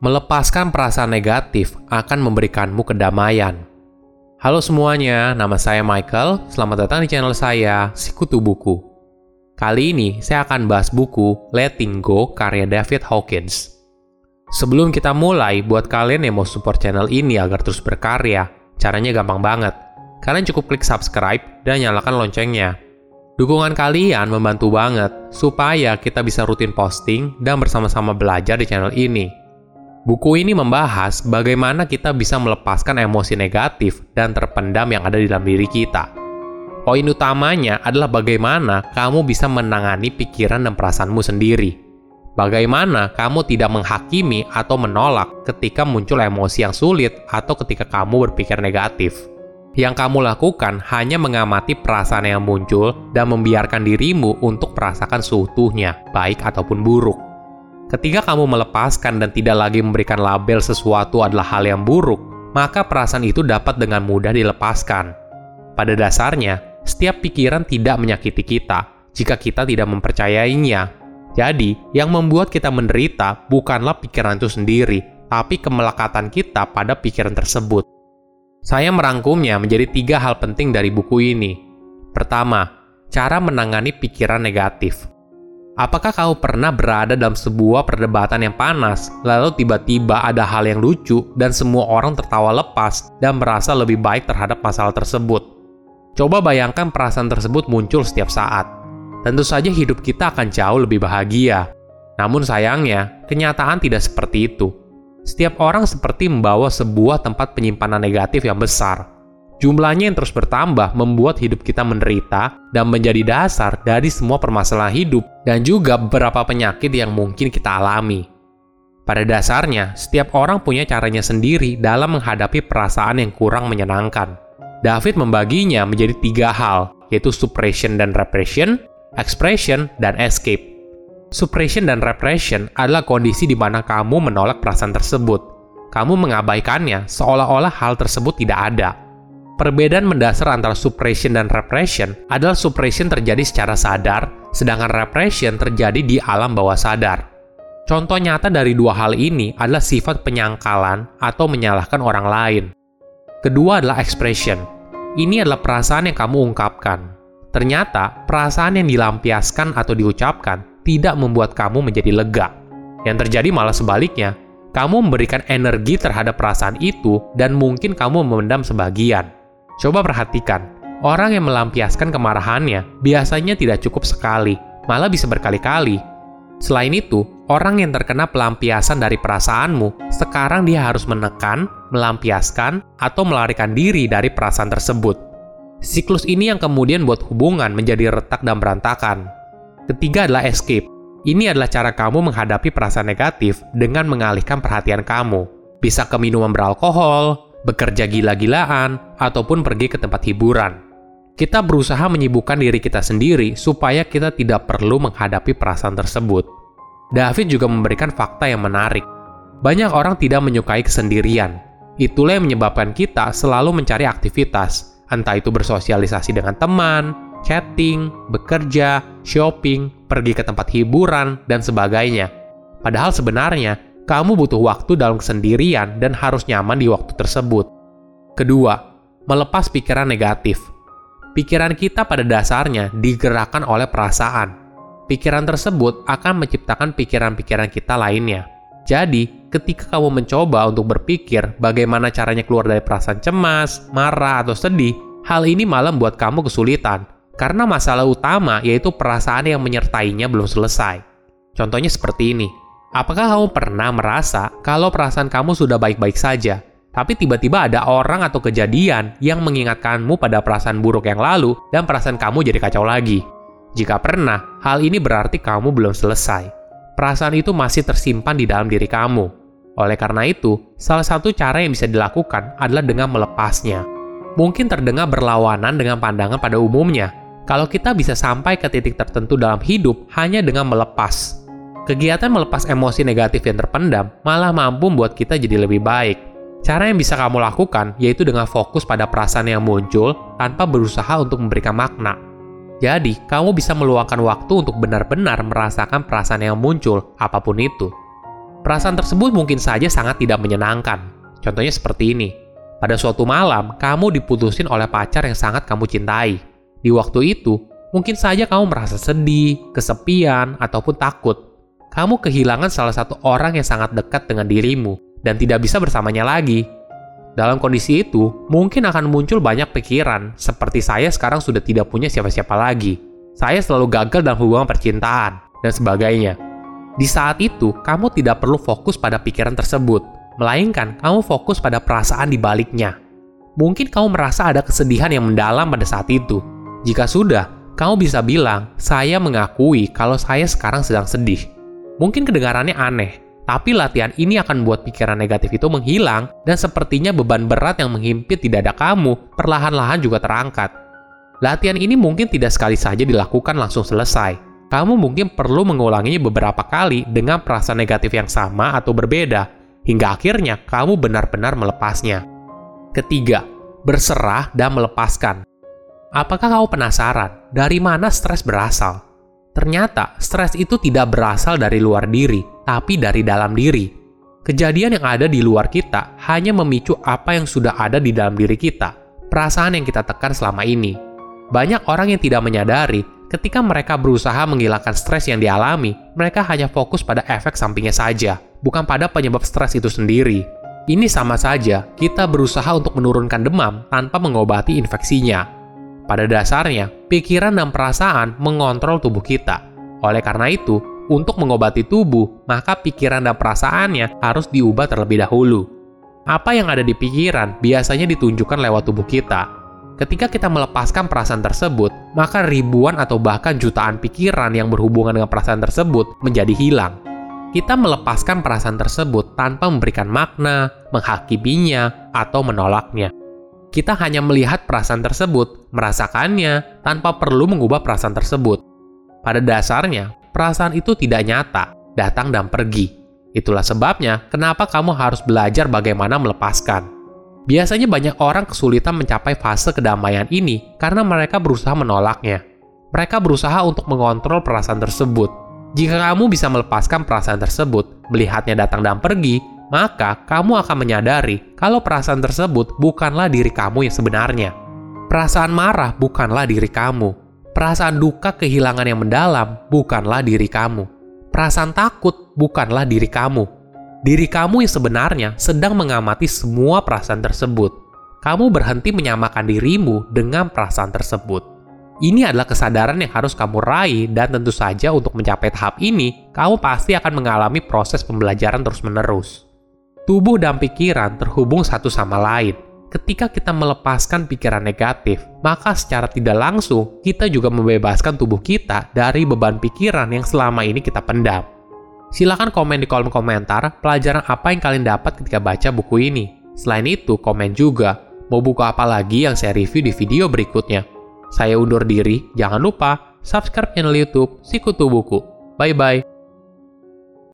Melepaskan perasaan negatif akan memberikanmu kedamaian. Halo semuanya, nama saya Michael. Selamat datang di channel saya, Sikutu Buku. Kali ini saya akan bahas buku Letting Go karya David Hawkins. Sebelum kita mulai, buat kalian yang mau support channel ini agar terus berkarya, caranya gampang banget. Kalian cukup klik subscribe dan nyalakan loncengnya. Dukungan kalian membantu banget supaya kita bisa rutin posting dan bersama-sama belajar di channel ini. Buku ini membahas bagaimana kita bisa melepaskan emosi negatif dan terpendam yang ada di dalam diri kita. Poin utamanya adalah bagaimana kamu bisa menangani pikiran dan perasaanmu sendiri. Bagaimana kamu tidak menghakimi atau menolak ketika muncul emosi yang sulit atau ketika kamu berpikir negatif. Yang kamu lakukan hanya mengamati perasaan yang muncul dan membiarkan dirimu untuk merasakan seutuhnya, baik ataupun buruk. Ketika kamu melepaskan dan tidak lagi memberikan label sesuatu adalah hal yang buruk, maka perasaan itu dapat dengan mudah dilepaskan. Pada dasarnya, setiap pikiran tidak menyakiti kita jika kita tidak mempercayainya. Jadi, yang membuat kita menderita bukanlah pikiran itu sendiri, tapi kemelekatan kita pada pikiran tersebut. Saya merangkumnya menjadi tiga hal penting dari buku ini. Pertama, cara menangani pikiran negatif. Apakah kamu pernah berada dalam sebuah perdebatan yang panas, lalu tiba-tiba ada hal yang lucu dan semua orang tertawa lepas dan merasa lebih baik terhadap masalah tersebut? Coba bayangkan perasaan tersebut muncul setiap saat. Tentu saja hidup kita akan jauh lebih bahagia. Namun sayangnya, kenyataan tidak seperti itu. Setiap orang seperti membawa sebuah tempat penyimpanan negatif yang besar, Jumlahnya yang terus bertambah membuat hidup kita menderita dan menjadi dasar dari semua permasalahan hidup dan juga beberapa penyakit yang mungkin kita alami. Pada dasarnya, setiap orang punya caranya sendiri dalam menghadapi perasaan yang kurang menyenangkan. David membaginya menjadi tiga hal, yaitu suppression dan repression, expression, dan escape. Suppression dan repression adalah kondisi di mana kamu menolak perasaan tersebut. Kamu mengabaikannya seolah-olah hal tersebut tidak ada Perbedaan mendasar antara suppression dan repression adalah suppression terjadi secara sadar, sedangkan repression terjadi di alam bawah sadar. Contoh nyata dari dua hal ini adalah sifat penyangkalan atau menyalahkan orang lain. Kedua adalah expression. Ini adalah perasaan yang kamu ungkapkan. Ternyata, perasaan yang dilampiaskan atau diucapkan tidak membuat kamu menjadi lega. Yang terjadi malah sebaliknya, kamu memberikan energi terhadap perasaan itu dan mungkin kamu memendam sebagian. Coba perhatikan, orang yang melampiaskan kemarahannya biasanya tidak cukup sekali, malah bisa berkali-kali. Selain itu, orang yang terkena pelampiasan dari perasaanmu, sekarang dia harus menekan, melampiaskan, atau melarikan diri dari perasaan tersebut. Siklus ini yang kemudian buat hubungan menjadi retak dan berantakan. Ketiga adalah escape. Ini adalah cara kamu menghadapi perasaan negatif dengan mengalihkan perhatian kamu. Bisa ke minuman beralkohol, bekerja gila-gilaan, ataupun pergi ke tempat hiburan. Kita berusaha menyibukkan diri kita sendiri supaya kita tidak perlu menghadapi perasaan tersebut. David juga memberikan fakta yang menarik. Banyak orang tidak menyukai kesendirian. Itulah yang menyebabkan kita selalu mencari aktivitas, entah itu bersosialisasi dengan teman, chatting, bekerja, shopping, pergi ke tempat hiburan, dan sebagainya. Padahal sebenarnya kamu butuh waktu dalam kesendirian dan harus nyaman di waktu tersebut. Kedua, melepas pikiran negatif. Pikiran kita pada dasarnya digerakkan oleh perasaan. Pikiran tersebut akan menciptakan pikiran-pikiran kita lainnya. Jadi, ketika kamu mencoba untuk berpikir bagaimana caranya keluar dari perasaan cemas, marah, atau sedih, hal ini malah membuat kamu kesulitan karena masalah utama yaitu perasaan yang menyertainya belum selesai. Contohnya seperti ini Apakah kamu pernah merasa kalau perasaan kamu sudah baik-baik saja, tapi tiba-tiba ada orang atau kejadian yang mengingatkanmu pada perasaan buruk yang lalu dan perasaan kamu jadi kacau lagi? Jika pernah, hal ini berarti kamu belum selesai. Perasaan itu masih tersimpan di dalam diri kamu. Oleh karena itu, salah satu cara yang bisa dilakukan adalah dengan melepasnya. Mungkin terdengar berlawanan dengan pandangan pada umumnya, kalau kita bisa sampai ke titik tertentu dalam hidup hanya dengan melepas Kegiatan melepas emosi negatif yang terpendam malah mampu membuat kita jadi lebih baik. Cara yang bisa kamu lakukan yaitu dengan fokus pada perasaan yang muncul tanpa berusaha untuk memberikan makna. Jadi, kamu bisa meluangkan waktu untuk benar-benar merasakan perasaan yang muncul, apa pun itu. Perasaan tersebut mungkin saja sangat tidak menyenangkan. Contohnya seperti ini. Pada suatu malam, kamu diputusin oleh pacar yang sangat kamu cintai. Di waktu itu, mungkin saja kamu merasa sedih, kesepian, ataupun takut. Kamu kehilangan salah satu orang yang sangat dekat dengan dirimu dan tidak bisa bersamanya lagi. Dalam kondisi itu, mungkin akan muncul banyak pikiran, seperti saya sekarang sudah tidak punya siapa-siapa lagi. Saya selalu gagal dalam hubungan percintaan, dan sebagainya. Di saat itu, kamu tidak perlu fokus pada pikiran tersebut, melainkan kamu fokus pada perasaan di baliknya. Mungkin kamu merasa ada kesedihan yang mendalam pada saat itu. Jika sudah, kamu bisa bilang, "Saya mengakui kalau saya sekarang sedang sedih." Mungkin kedengarannya aneh, tapi latihan ini akan membuat pikiran negatif itu menghilang dan sepertinya beban berat yang menghimpit di dada kamu perlahan-lahan juga terangkat. Latihan ini mungkin tidak sekali saja dilakukan langsung selesai, kamu mungkin perlu mengulanginya beberapa kali dengan perasaan negatif yang sama atau berbeda, hingga akhirnya kamu benar-benar melepasnya. Ketiga, berserah dan melepaskan. Apakah kamu penasaran dari mana stres berasal? Ternyata stres itu tidak berasal dari luar diri, tapi dari dalam diri. Kejadian yang ada di luar kita hanya memicu apa yang sudah ada di dalam diri kita, perasaan yang kita tekan selama ini. Banyak orang yang tidak menyadari Ketika mereka berusaha menghilangkan stres yang dialami, mereka hanya fokus pada efek sampingnya saja, bukan pada penyebab stres itu sendiri. Ini sama saja, kita berusaha untuk menurunkan demam tanpa mengobati infeksinya. Pada dasarnya, pikiran dan perasaan mengontrol tubuh kita. Oleh karena itu, untuk mengobati tubuh, maka pikiran dan perasaannya harus diubah terlebih dahulu. Apa yang ada di pikiran biasanya ditunjukkan lewat tubuh kita, Ketika kita melepaskan perasaan tersebut, maka ribuan atau bahkan jutaan pikiran yang berhubungan dengan perasaan tersebut menjadi hilang. Kita melepaskan perasaan tersebut tanpa memberikan makna, menghakiminya, atau menolaknya. Kita hanya melihat perasaan tersebut, merasakannya, tanpa perlu mengubah perasaan tersebut. Pada dasarnya, perasaan itu tidak nyata, datang dan pergi. Itulah sebabnya kenapa kamu harus belajar bagaimana melepaskan. Biasanya banyak orang kesulitan mencapai fase kedamaian ini karena mereka berusaha menolaknya. Mereka berusaha untuk mengontrol perasaan tersebut. Jika kamu bisa melepaskan perasaan tersebut, melihatnya datang dan pergi, maka kamu akan menyadari kalau perasaan tersebut bukanlah diri kamu yang sebenarnya. Perasaan marah bukanlah diri kamu. Perasaan duka kehilangan yang mendalam bukanlah diri kamu. Perasaan takut bukanlah diri kamu diri kamu yang sebenarnya sedang mengamati semua perasaan tersebut. Kamu berhenti menyamakan dirimu dengan perasaan tersebut. Ini adalah kesadaran yang harus kamu raih dan tentu saja untuk mencapai tahap ini, kamu pasti akan mengalami proses pembelajaran terus-menerus. Tubuh dan pikiran terhubung satu sama lain. Ketika kita melepaskan pikiran negatif, maka secara tidak langsung kita juga membebaskan tubuh kita dari beban pikiran yang selama ini kita pendam. Silahkan komen di kolom komentar pelajaran apa yang kalian dapat ketika baca buku ini. Selain itu, komen juga mau buku apa lagi yang saya review di video berikutnya. Saya undur diri, jangan lupa subscribe channel YouTube Sikutu Buku. Bye bye.